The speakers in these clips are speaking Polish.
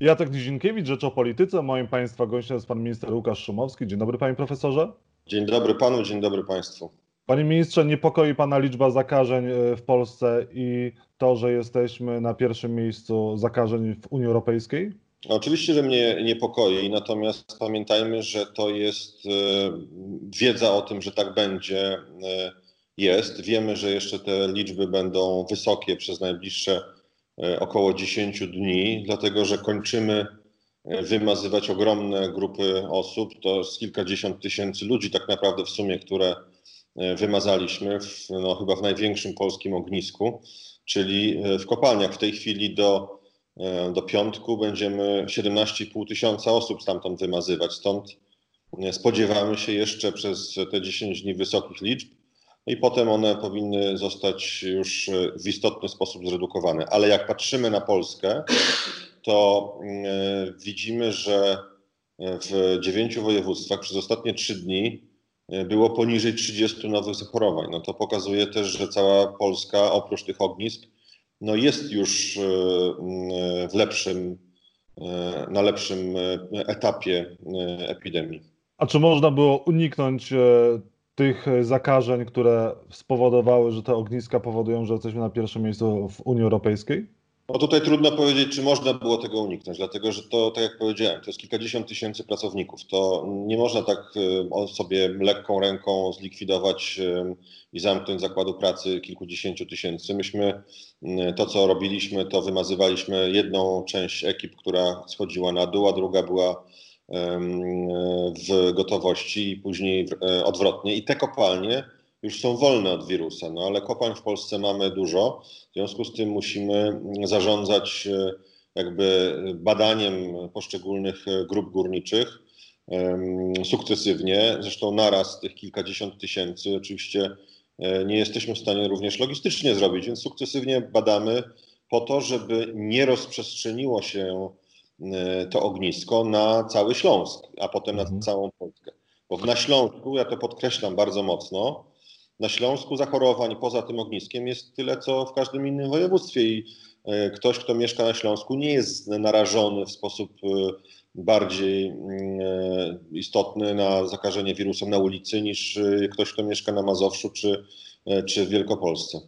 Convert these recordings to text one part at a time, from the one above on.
Jacek Nizinkiewicz, Rzecz o Polityce. Moim Państwa gościem jest Pan Minister Łukasz Szumowski. Dzień dobry Panie Profesorze. Dzień dobry Panu, dzień dobry Państwu. Panie Ministrze, niepokoi Pana liczba zakażeń e, w Polsce i to, że jesteśmy na pierwszym miejscu zakażeń w Unii Europejskiej? Oczywiście, że mnie niepokoi, natomiast pamiętajmy, że to jest e, wiedza o tym, że tak będzie, e, jest. Wiemy, że jeszcze te liczby będą wysokie przez najbliższe około 10 dni, dlatego że kończymy wymazywać ogromne grupy osób. To jest kilkadziesiąt tysięcy ludzi tak naprawdę w sumie, które wymazaliśmy w, no, chyba w największym polskim ognisku, czyli w kopalniach. W tej chwili do E, do piątku będziemy 17,5 tysiąca osób stamtąd wymazywać. Stąd e, spodziewamy się jeszcze przez te 10 dni wysokich liczb i potem one powinny zostać już e, w istotny sposób zredukowane. Ale jak patrzymy na Polskę, to widzimy, że w dziewięciu województwach przez ostatnie trzy dni było poniżej 30 nowych zachorowań. No to pokazuje też, że cała Polska oprócz tych ognisk no jest już e, w lepszym, e, na lepszym e, etapie epidemii. A czy można było uniknąć tych zakażeń, które spowodowały, że te ogniska powodują, że jesteśmy na pierwszym miejscu w Unii Europejskiej? No tutaj trudno powiedzieć, czy można było tego uniknąć, dlatego że to, tak jak powiedziałem, to jest kilkadziesiąt tysięcy pracowników. To nie można tak e, sobie lekką ręką zlikwidować e, i zamknąć zakładu pracy kilkudziesięciu tysięcy. Myśmy to, co robiliśmy, to wymazywaliśmy jedną część ekip, która schodziła na dół, a druga była w gotowości i później e, odwrotnie. I te kopalnie już są wolne od wirusa, no ale kopalń w Polsce mamy dużo, w związku z tym musimy zarządzać e, jakby badaniem poszczególnych e, grup górniczych sukcesywnie, zresztą naraz tych kilkadziesiąt tysięcy, oczywiście nie jesteśmy w stanie również logistycznie zrobić, więc sukcesywnie badamy po to, żeby nie rozprzestrzeniło się to ognisko na cały Śląsk, a potem na mhm. całą Polskę. Bo na Śląsku, ja to podkreślam bardzo mocno, na Śląsku zachorowań poza tym ogniskiem jest tyle, co w każdym innym województwie i e, ktoś, kto mieszka na Śląsku nie jest narażony w sposób e, bardziej istotny na zakażenie wirusem na ulicy niż ktoś, kto mieszka na Mazowszu czy, czy w Wielkopolsce.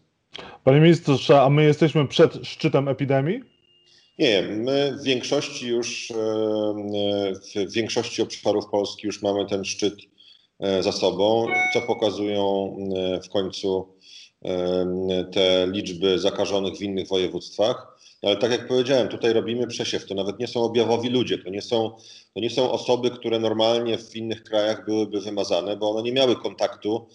Panie ministrze, a my jesteśmy przed szczytem epidemii? Nie, my w większości już, w większości obszarów Polski już mamy ten szczyt E, za sobą, co pokazują e, w końcu e, te liczby zakażonych w innych województwach. Ale tak jak powiedziałem, tutaj robimy przesiew. To nawet nie są objawowi ludzie, to nie są, to nie są osoby, które normalnie w innych krajach byłyby wymazane, bo one nie miały kontaktu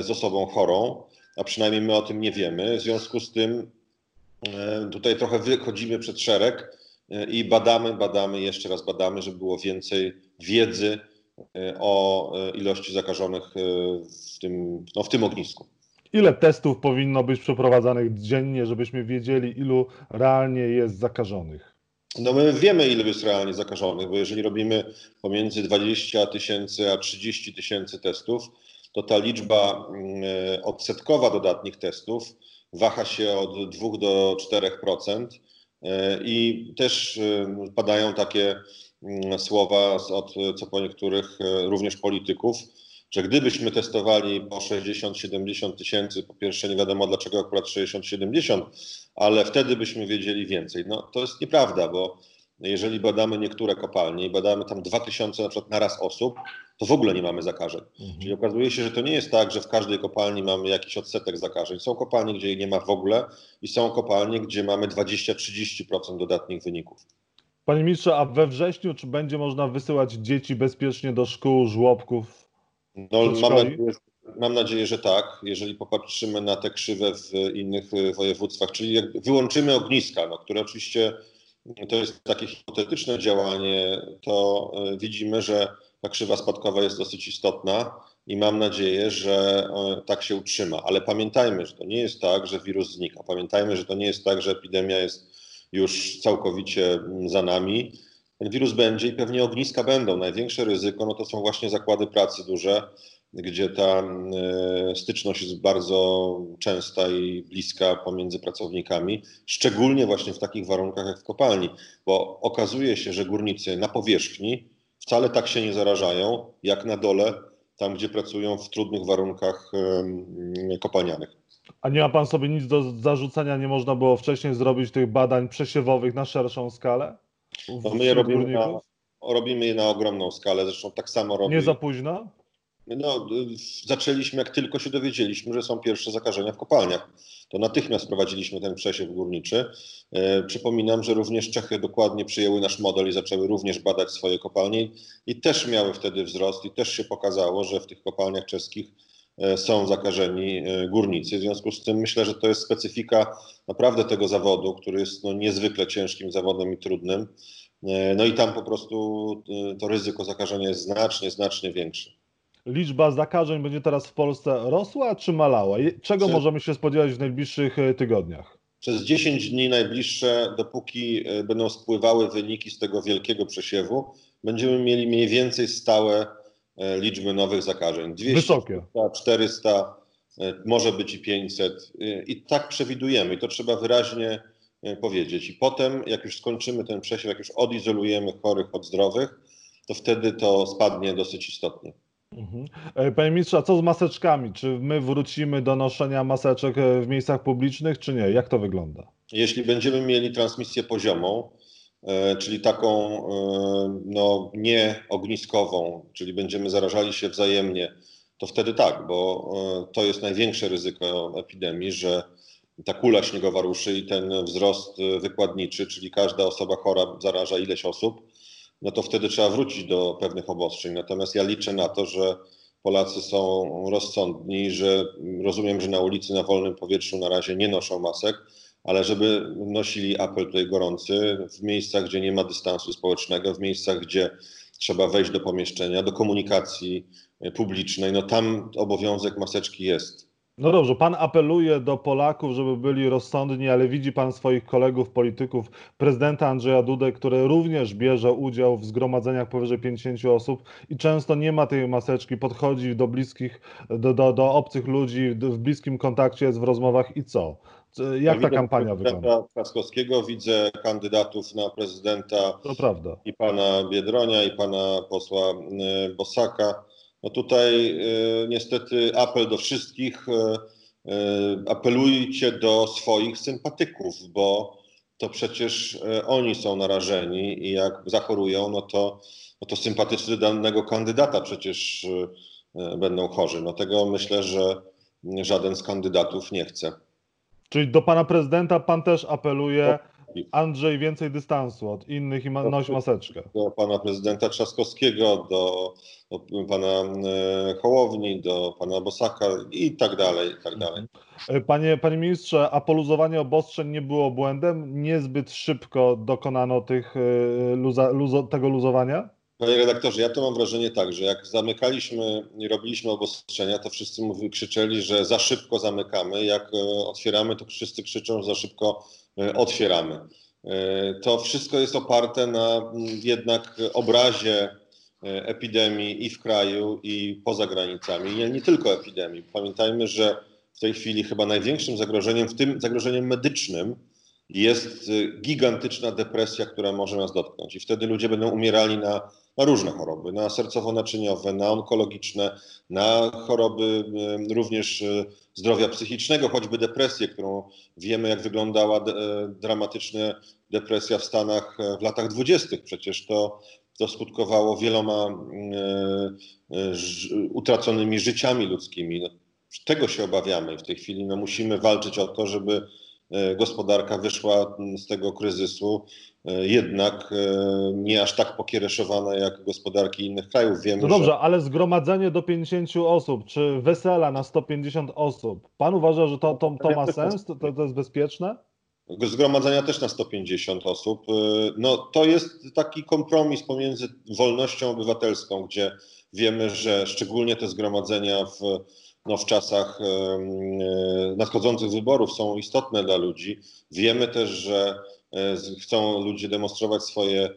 z osobą chorą, a przynajmniej my o tym nie wiemy. W związku z tym tutaj trochę wychodzimy przed szereg i badamy, badamy, jeszcze raz badamy, żeby było więcej wiedzy E, o e, ilości zakażonych e, w tym, no, w tym ognisku. Ile testów powinno być przeprowadzanych dziennie, żebyśmy wiedzieli, ilu realnie jest zakażonych? No my wiemy, ile jest realnie zakażonych, bo jeżeli robimy pomiędzy 20 tysięcy a 30 tysięcy testów, to ta liczba mm, odsetkowa dodatnich testów waha się od 2 do 4%. I też padają takie Mm, słowa od co po niektórych e, również polityków, że gdybyśmy testowali po 60-70 tysięcy, po pierwsze nie wiadomo dlaczego akurat 60-70, ale wtedy byśmy wiedzieli więcej. No to jest nieprawda, bo jeżeli badamy niektóre kopalnie i badamy tam 2000 na przykład naraz osób, to w ogóle nie mamy zakażeń. Mhm. Czyli okazuje się, że to nie jest tak, że w każdej kopalni mamy jakiś odsetek zakażeń. Są kopalnie, gdzie jej nie ma w ogóle i są kopalnie, gdzie mamy 20-30% dodatnich wyników. Panie ministrze, a we wrześniu czy będzie można wysyłać dzieci bezpiecznie do szkół, żłobków? No, mam, nadzieję, mam nadzieję, że tak. Jeżeli popatrzymy na te krzywe w innych e, województwach, czyli jak wyłączymy ogniska, no, które oczywiście to jest takie hipotetyczne działanie, to e, widzimy, że ta krzywa spadkowa jest dosyć istotna i mam nadzieję, że e, tak się utrzyma. Ale pamiętajmy, że to nie jest tak, że wirus znika. Pamiętajmy, że to nie jest tak, że epidemia jest już całkowicie mm, za nami. Ten wirus będzie i pewnie ogniska będą. Największe ryzyko no to są właśnie zakłady pracy duże, gdzie ta styczność jest bardzo częsta i bliska pomiędzy pracownikami, szczególnie właśnie w takich warunkach jak w kopalni, bo okazuje się, że górnicy na powierzchni wcale tak się nie zarażają, jak na dole, tam gdzie pracują w trudnych warunkach kopalnianych. A nie ma pan sobie nic do zarzucenia, nie można było wcześniej zrobić tych badań przesiewowych na szerszą skalę? No my je robimy na, robimy je na ogromną skalę, zresztą tak samo robimy. Nie za późno? No, zaczęliśmy, jak tylko się dowiedzieliśmy, że są pierwsze zakażenia w kopalniach. To natychmiast prowadziliśmy ten przesiew górniczy. E, przypominam, że również Czechy dokładnie przyjęły nasz model i zaczęły również badać swoje kopalnie i też miały wtedy wzrost i też się pokazało, że w tych kopalniach czeskich e, są zakażeni e, górnicy. W związku z tym myślę, że to jest specyfika naprawdę tego zawodu, który jest no, niezwykle ciężkim zawodem i trudnym. No i tam po prostu to ryzyko zakażenia jest znacznie, znacznie większe liczba zakażeń będzie teraz w Polsce rosła czy malała? Czego możemy się spodziewać w najbliższych e, tygodniach? Przez 10 dni najbliższe, dopóki e, będą spływały wyniki z tego wielkiego przesiewu, będziemy mieli mniej więcej stałe e, liczby nowych zakażeń. 200, Wysokie. 400, może być i 500. I tak przewidujemy i to trzeba wyraźnie powiedzieć. I potem, jak już skończymy ten przesiew, jak już odizolujemy chorych od zdrowych, to wtedy to spadnie dosyć istotnie. Mhm. E, panie ministrze, a co z maseczkami? Czy my wrócimy do noszenia maseczek e, w miejscach publicznych, czy nie? Jak to wygląda? Jeśli będziemy mieli transmisję poziomą, e, czyli taką no, nieogniskową, czyli będziemy zarażali się wzajemnie, to wtedy tak, bo to jest największe ryzyko epidemii, że ta kula śniegowa ruszy i ten wzrost wykładniczy, czyli każda osoba chora zaraża ileś osób, no to wtedy trzeba wrócić do pewnych obostrzeń. Natomiast ja liczę na to, że Polacy są rozsądni, że rozumiem, że na ulicy, na wolnym powietrzu na razie nie noszą masek, ale żeby nosili apel tutaj gorący w miejscach, gdzie nie ma dystansu społecznego, w miejscach, gdzie trzeba wejść do pomieszczenia, do komunikacji publicznej, no tam obowiązek maseczki jest. No dobrze, pan apeluje do Polaków, żeby byli rozsądni, ale widzi pan swoich kolegów, polityków, prezydenta Andrzeja Dudę, który również bierze udział w zgromadzeniach powyżej 50 osób i często nie ma tej maseczki, podchodzi do bliskich, do, do, do obcych ludzi, w bliskim kontakcie jest w rozmowach i co? Jak ta kampania wygląda? Trzaskowskiego widzę kandydatów na prezydenta to prawda. i pana Biedronia, i pana posła y, Bosaka no tutaj y, niestety apel do wszystkich, y, y, apelujcie do swoich sympatyków, bo to przecież oni są narażeni i jak zachorują, no to, no to sympatycy danego kandydata przecież będą chorzy. No tego myślę, że żaden z kandydatów nie chce. Czyli do pana prezydenta pan też apeluje Andrzej, więcej dystansu od innych i ma, noś maseczkę. Do pana prezydenta Trzaskowskiego, do, do pana e, Hołowni, do pana Bosaka i tak dalej, i tak dalej. E, panie, panie ministrze, a poluzowanie obostrzeń nie było błędem? Niezbyt szybko dokonano tych, e, luza, luzo, tego luzowania? Panie redaktorze, ja to mam wrażenie tak, że jak zamykaliśmy i robiliśmy obostrzenia, to wszyscy mówili, krzyczeli, że za szybko zamykamy. Jak otwieramy, to wszyscy krzyczą, że za szybko E, otwieramy. E, to wszystko jest oparte na jednak obrazie e, epidemii i w kraju, i poza granicami. Nie, nie tylko epidemii. Pamiętajmy, że w tej chwili chyba największym zagrożeniem, w tym zagrożeniem medycznym, jest gigantyczna depresja, która może nas dotknąć. I wtedy ludzie będą umierali na, na różne choroby, na sercowo-naczyniowe, na onkologiczne, na choroby również zdrowia psychicznego, choćby depresję, którą wiemy, jak wyglądała e, dramatyczna depresja w Stanach e, w latach dwudziestych. Przecież to, to skutkowało wieloma utraconymi życiami ludzkimi. Tego się obawiamy w tej chwili no, musimy walczyć o to, żeby gospodarka wyszła z tego kryzysu E, jednak e, nie aż tak pokiereszowana jak gospodarki innych krajów. Wiemy, no dobrze, że... ale zgromadzenie do 50 osób, czy wesela na 150 osób, pan uważa, że to, to, to ma sens? To, to jest bezpieczne? Zgromadzenia też na 150 osób. E, no, to jest taki kompromis pomiędzy wolnością obywatelską, gdzie wiemy, że szczególnie te zgromadzenia w, no, w czasach nadchodzących wyborów są istotne dla ludzi. Wiemy też, że E, chcą ludzie demonstrować swoje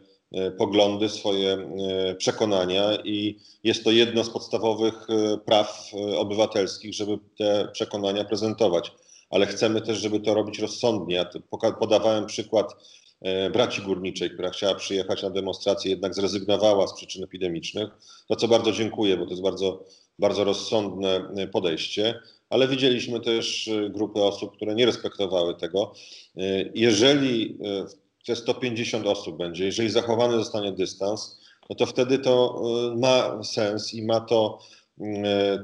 poglądy, swoje przekonania i jest to jedno z podstawowych praw obywatelskich, żeby te przekonania prezentować. Ale chcemy też, żeby to robić rozsądnie. Ja podawałem przykład braci górniczej, która chciała przyjechać na demonstrację, jednak zrezygnowała z przyczyn epidemicznych, za co bardzo dziękuję, bo to jest bardzo, bardzo rozsądne podejście ale widzieliśmy też y, grupy osób, które nie respektowały tego. Y, jeżeli y, te 150 osób będzie, jeżeli zachowany zostanie dystans, no to wtedy to ma sens i ma to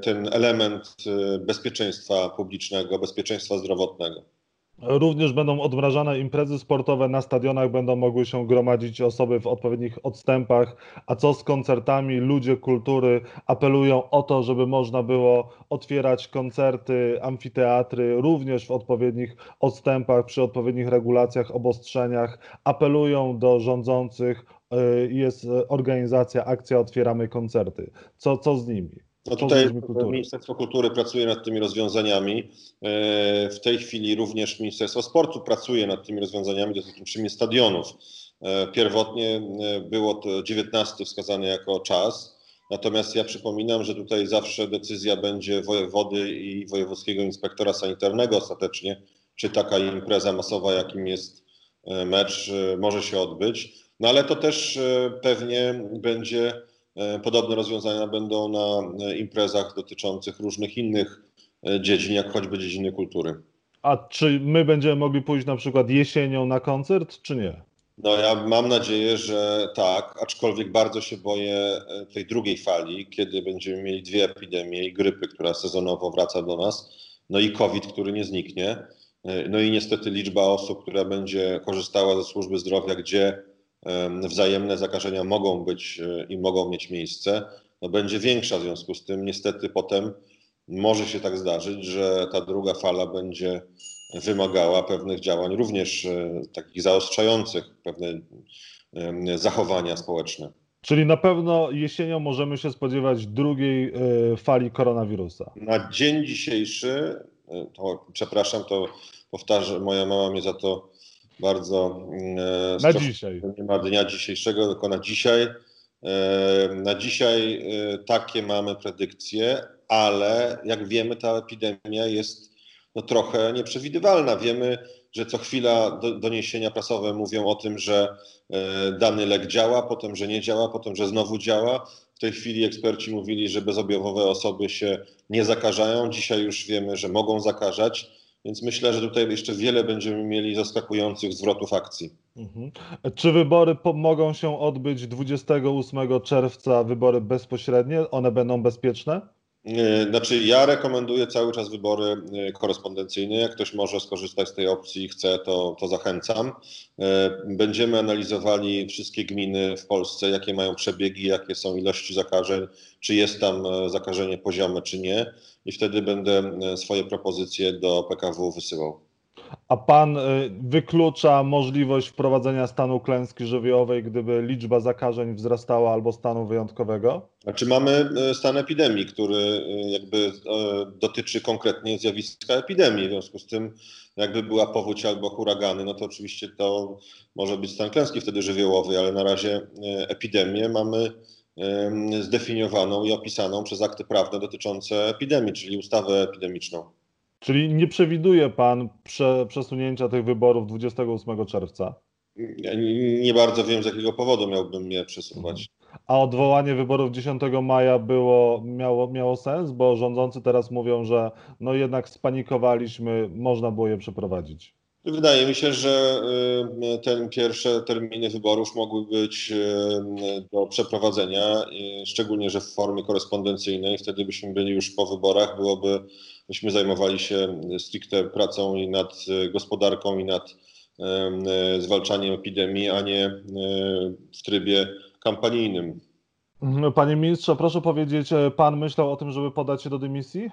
ten element bezpieczeństwa publicznego, bezpieczeństwa zdrowotnego. Również będą odmrażane imprezy sportowe, na stadionach będą mogły się gromadzić osoby w odpowiednich odstępach. A co z koncertami? Ludzie kultury apelują o to, żeby można było otwierać koncerty, amfiteatry również w odpowiednich odstępach, przy odpowiednich regulacjach, obostrzeniach. Apelują do rządzących, y, jest organizacja, akcja Otwieramy koncerty. Co, co z nimi? No tutaj Ministerstwo Kultury pracuje nad tymi rozwiązaniami. E, w tej chwili również Ministerstwo Sportu pracuje nad tymi rozwiązaniami dotyczącymi stadionów. E, pierwotnie e, było to 19 wskazane jako czas. Natomiast ja przypominam, że tutaj zawsze decyzja będzie wojewody i wojewódzkiego inspektora sanitarnego ostatecznie, czy taka impreza masowa, jakim jest mecz, może się odbyć. No ale to też pewnie będzie podobne rozwiązania będą na e, imprezach dotyczących różnych innych e, dziedzin, jak choćby dziedziny kultury. A czy my będziemy mogli pójść na przykład jesienią na koncert, czy nie? No ja mam nadzieję, że tak, aczkolwiek bardzo się boję tej drugiej fali, kiedy będziemy mieli dwie epidemie i grypy, która sezonowo wraca do nas, no i COVID, który nie zniknie. No i niestety liczba osób, która będzie korzystała ze służby zdrowia, gdzie wzajemne zakażenia mogą być e, i mogą mieć miejsce, no będzie większa. W związku z tym niestety potem może się tak zdarzyć, że ta druga fala będzie wymagała pewnych działań, również e, takich zaostrzających pewne zachowania społeczne. Czyli na pewno jesienią możemy się spodziewać drugiej e, fali koronawirusa. Na dzień dzisiejszy, to, przepraszam, to powtarzam, moja mama mnie za to bardzo. Mm, e, na dzisiaj. Nie ma dnia dzisiejszego, tylko na dzisiaj. E, na dzisiaj e, takie mamy predykcje, ale jak wiemy, ta epidemia jest no, trochę nieprzewidywalna. Wiemy, że co chwila doniesienia prasowe mówią o tym, że dany lek działa, potem, że nie działa, potem, że znowu działa. W tej chwili eksperci mówili, że bezobjawowe osoby się nie zakażają. Dzisiaj już wiemy, że mogą zakażać. Więc myślę, że tutaj jeszcze wiele będziemy mieli zaskakujących zwrotów akcji. Mhm. Czy wybory mogą się odbyć 28 czerwca, wybory bezpośrednie? One będą bezpieczne? E, znaczy, ja rekomenduję cały czas wybory e, korespondencyjne. Jak ktoś może skorzystać z tej opcji i chce, to, to zachęcam. E, będziemy analizowali wszystkie gminy w Polsce, jakie mają przebiegi, jakie są ilości zakażeń, czy jest tam zakażenie poziome, czy nie. I wtedy będę swoje propozycje do PKW wysyłał. A pan y, wyklucza możliwość wprowadzenia stanu klęski żywiołowej, gdyby liczba zakażeń wzrastała albo stanu wyjątkowego? Znaczy mamy y, stan epidemii, który y, jakby dotyczy konkretnie zjawiska epidemii. W związku z tym, jakby była powódź albo huragany, no to oczywiście to może być stan klęski wtedy żywiołowy, ale na razie epidemię mamy zdefiniowaną i opisaną przez akty prawne dotyczące epidemii, czyli ustawę epidemiczną. Czyli nie przewiduje pan prze, przesunięcia tych wyborów 28 czerwca? Ja nie, nie bardzo wiem, z jakiego powodu miałbym je przesuwać. A odwołanie wyborów 10 maja było, miało, miało sens, bo rządzący teraz mówią, że no jednak spanikowaliśmy, można było je przeprowadzić. Wydaje mi się, że y, ten pierwsze terminy wyborów mogły być y, do przeprowadzenia, szczególnie, że w formie korespondencyjnej. Wtedy byśmy byli już po wyborach, byłoby, byśmy zajmowali się stricte pracą i nad gospodarką i nad y, zwalczaniem epidemii, a nie w trybie kampanijnym. Panie ministrze, proszę powiedzieć, pan myślał o tym, żeby podać się do dymisji?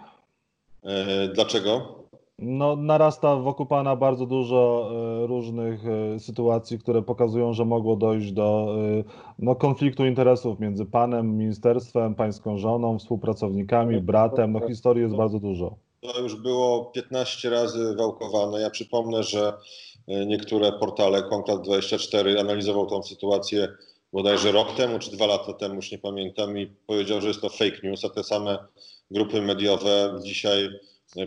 E, dlaczego? No, narasta wokół Pana bardzo dużo e, różnych e, sytuacji, które pokazują, że mogło dojść do e, no, konfliktu interesów między Panem, ministerstwem, Pańską żoną, współpracownikami, bratem. No, historii jest bardzo dużo. To już było 15 razy wałkowane. Ja przypomnę, że niektóre portale, Konkret24 analizował tą sytuację bodajże rok temu czy dwa lata temu, już nie pamiętam, i powiedział, że jest to fake news, a te same grupy mediowe dzisiaj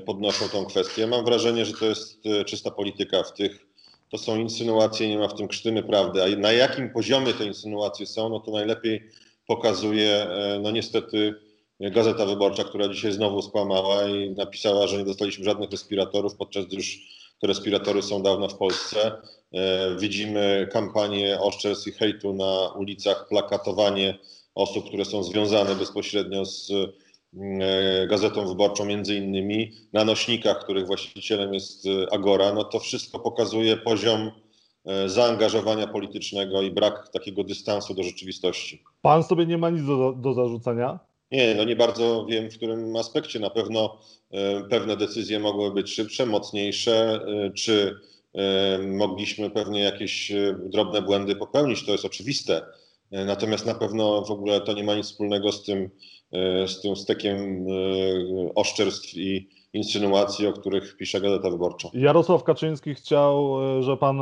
podnoszą tą kwestię. Mam wrażenie, że to jest czysta polityka w tych to są insynuacje, nie ma w tym krztyny prawdy. A na jakim poziomie te insynuacje są, no to najlepiej pokazuje, no niestety, Gazeta Wyborcza, która dzisiaj znowu skłamała i napisała, że nie dostaliśmy żadnych respiratorów, podczas gdy już te respiratory są dawno w Polsce. Widzimy kampanię oszczerstw i hejtu na ulicach, plakatowanie osób, które są związane bezpośrednio z Gazetą Wyborczą, między innymi na nośnikach, których właścicielem jest e, Agora. No to wszystko pokazuje poziom zaangażowania politycznego i brak takiego dystansu do rzeczywistości. Pan sobie nie ma nic do, do zarzucenia? Nie, no nie bardzo wiem, w którym aspekcie. Na pewno e, pewne decyzje mogły być szybsze, mocniejsze, e, czy e, mogliśmy pewnie jakieś drobne błędy popełnić, to jest oczywiste. Natomiast na pewno w ogóle to nie ma nic wspólnego z tym, z tym stekiem oszczerstw i insynuacji, o których pisze Gazeta Wyborcza. Jarosław Kaczyński chciał, że pan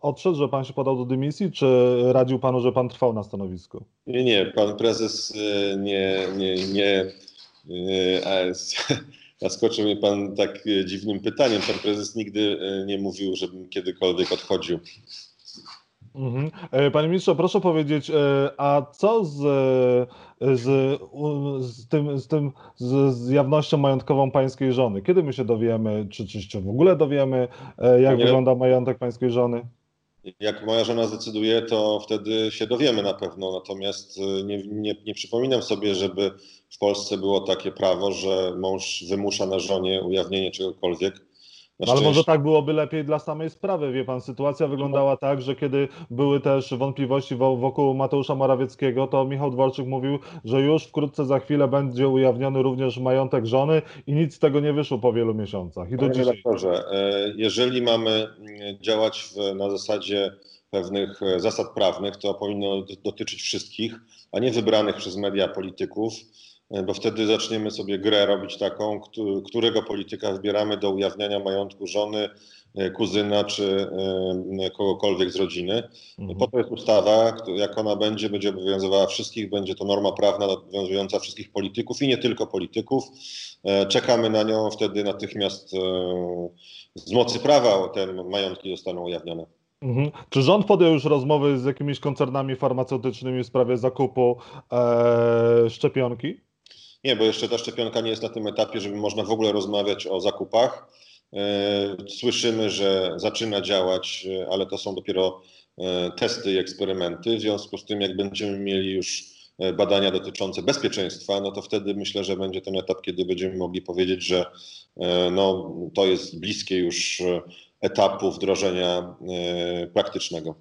odszedł, że pan się podał do dymisji, czy radził panu, że pan trwał na stanowisku? Nie, nie, pan prezes nie, nie, nie zaskoczył mnie pan tak dziwnym pytaniem. Pan prezes nigdy nie mówił, żebym kiedykolwiek odchodził. Mhm. E, panie ministrze, proszę powiedzieć, e, a co z, z, z tym, z, tym z, z jawnością majątkową pańskiej żony? Kiedy my się dowiemy, czy, czy w ogóle dowiemy, e, jak Nie. wygląda majątek pańskiej żony? Jak moja żona zdecyduje, to wtedy się dowiemy na pewno. Natomiast nie, nie, nie przypominam sobie, żeby w Polsce było takie prawo, że mąż wymusza na żonie ujawnienie czegokolwiek. Ale może tak byłoby lepiej dla samej sprawy. Wie pan, sytuacja wyglądała tak, że kiedy były też wątpliwości wokół Mateusza Morawieckiego, to Michał Dworczyk mówił, że już wkrótce za chwilę będzie ujawniony również majątek żony i nic z tego nie wyszło po wielu miesiącach. I do Panie dzisiaj. E, jeżeli mamy mm, działać w, na zasadzie pewnych e, zasad prawnych, to powinno dotyczyć wszystkich, a nie wybranych przez media polityków bo wtedy zaczniemy sobie grę robić taką, którego polityka wybieramy do ujawniania majątku żony, e, kuzyna czy e, kogokolwiek z rodziny. Mhm. Po to jest ustawa, jak ona będzie, będzie obowiązywała wszystkich, będzie to norma prawna obowiązująca wszystkich polityków i nie tylko polityków. Czekamy na nią, wtedy natychmiast z mocy prawa te majątki zostaną ujawnione. Mhm. Czy rząd podjął już rozmowy z jakimiś koncernami farmaceutycznymi w sprawie zakupu e, szczepionki? Nie, bo jeszcze ta szczepionka nie jest na tym etapie, żeby można w ogóle rozmawiać o zakupach. E, słyszymy, że zaczyna działać, e, ale to są dopiero e, testy i eksperymenty. W związku z tym, jak będziemy mieli już badania dotyczące bezpieczeństwa, no to wtedy myślę, że będzie ten etap, kiedy będziemy mogli powiedzieć, że no, to jest bliskie już etapu wdrożenia praktycznego.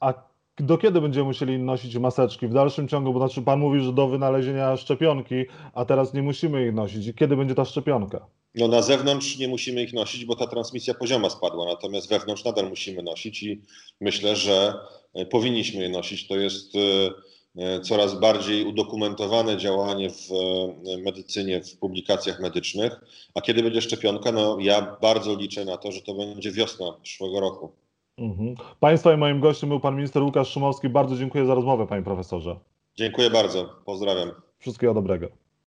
A do kiedy będziemy musieli nosić maseczki? W dalszym ciągu, bo znaczy pan mówi, że do wynalezienia szczepionki, a teraz nie musimy ich nosić. I kiedy będzie ta szczepionka? No na zewnątrz nie musimy ich nosić, bo ta transmisja pozioma spadła, natomiast wewnątrz nadal musimy nosić i myślę, że e, powinniśmy je nosić. To jest e, e, coraz bardziej udokumentowane działanie w medycynie, w publikacjach medycznych. A kiedy będzie szczepionka? No ja bardzo liczę na to, że to będzie wiosna przyszłego roku. Mhm. Państwa i moim gościem był pan minister Łukasz Szumowski. Bardzo dziękuję za rozmowę, panie profesorze. Dziękuję bardzo. Pozdrawiam. Wszystkiego dobrego.